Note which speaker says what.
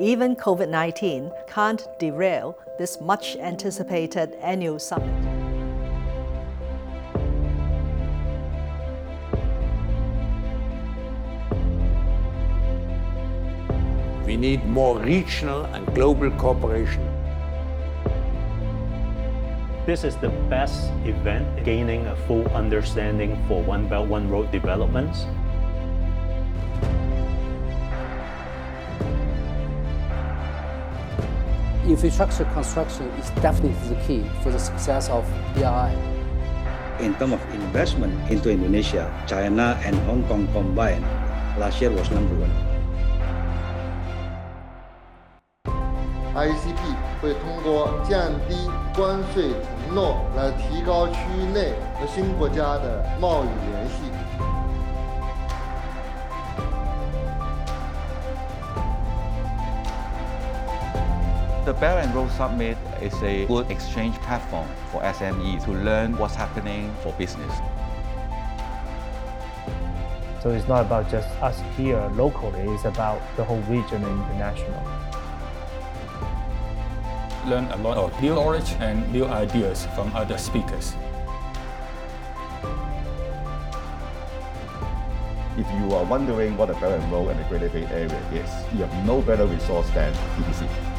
Speaker 1: Even COVID 19 can't derail this much anticipated annual summit.
Speaker 2: We need more regional and global cooperation.
Speaker 3: This is the best event gaining a full understanding for One Belt One Road developments.
Speaker 4: infrastructure construction is definitely the key for the success of BRI.
Speaker 5: In terms of investment into Indonesia, China and Hong Kong combined last year was number one.
Speaker 6: RCEP 会通过降低关税承诺来提高区域内和新国家的贸易联系。
Speaker 7: The Belt and Road Summit is a good exchange platform for SMEs to learn what's happening for business.
Speaker 8: So it's not about just us here locally, it's about the whole region and international.
Speaker 9: Learn a lot of new knowledge and new ideas from other speakers.
Speaker 10: If you are wondering what the Belt and Road and the Greater Bay Area is, you have no better resource than TDC.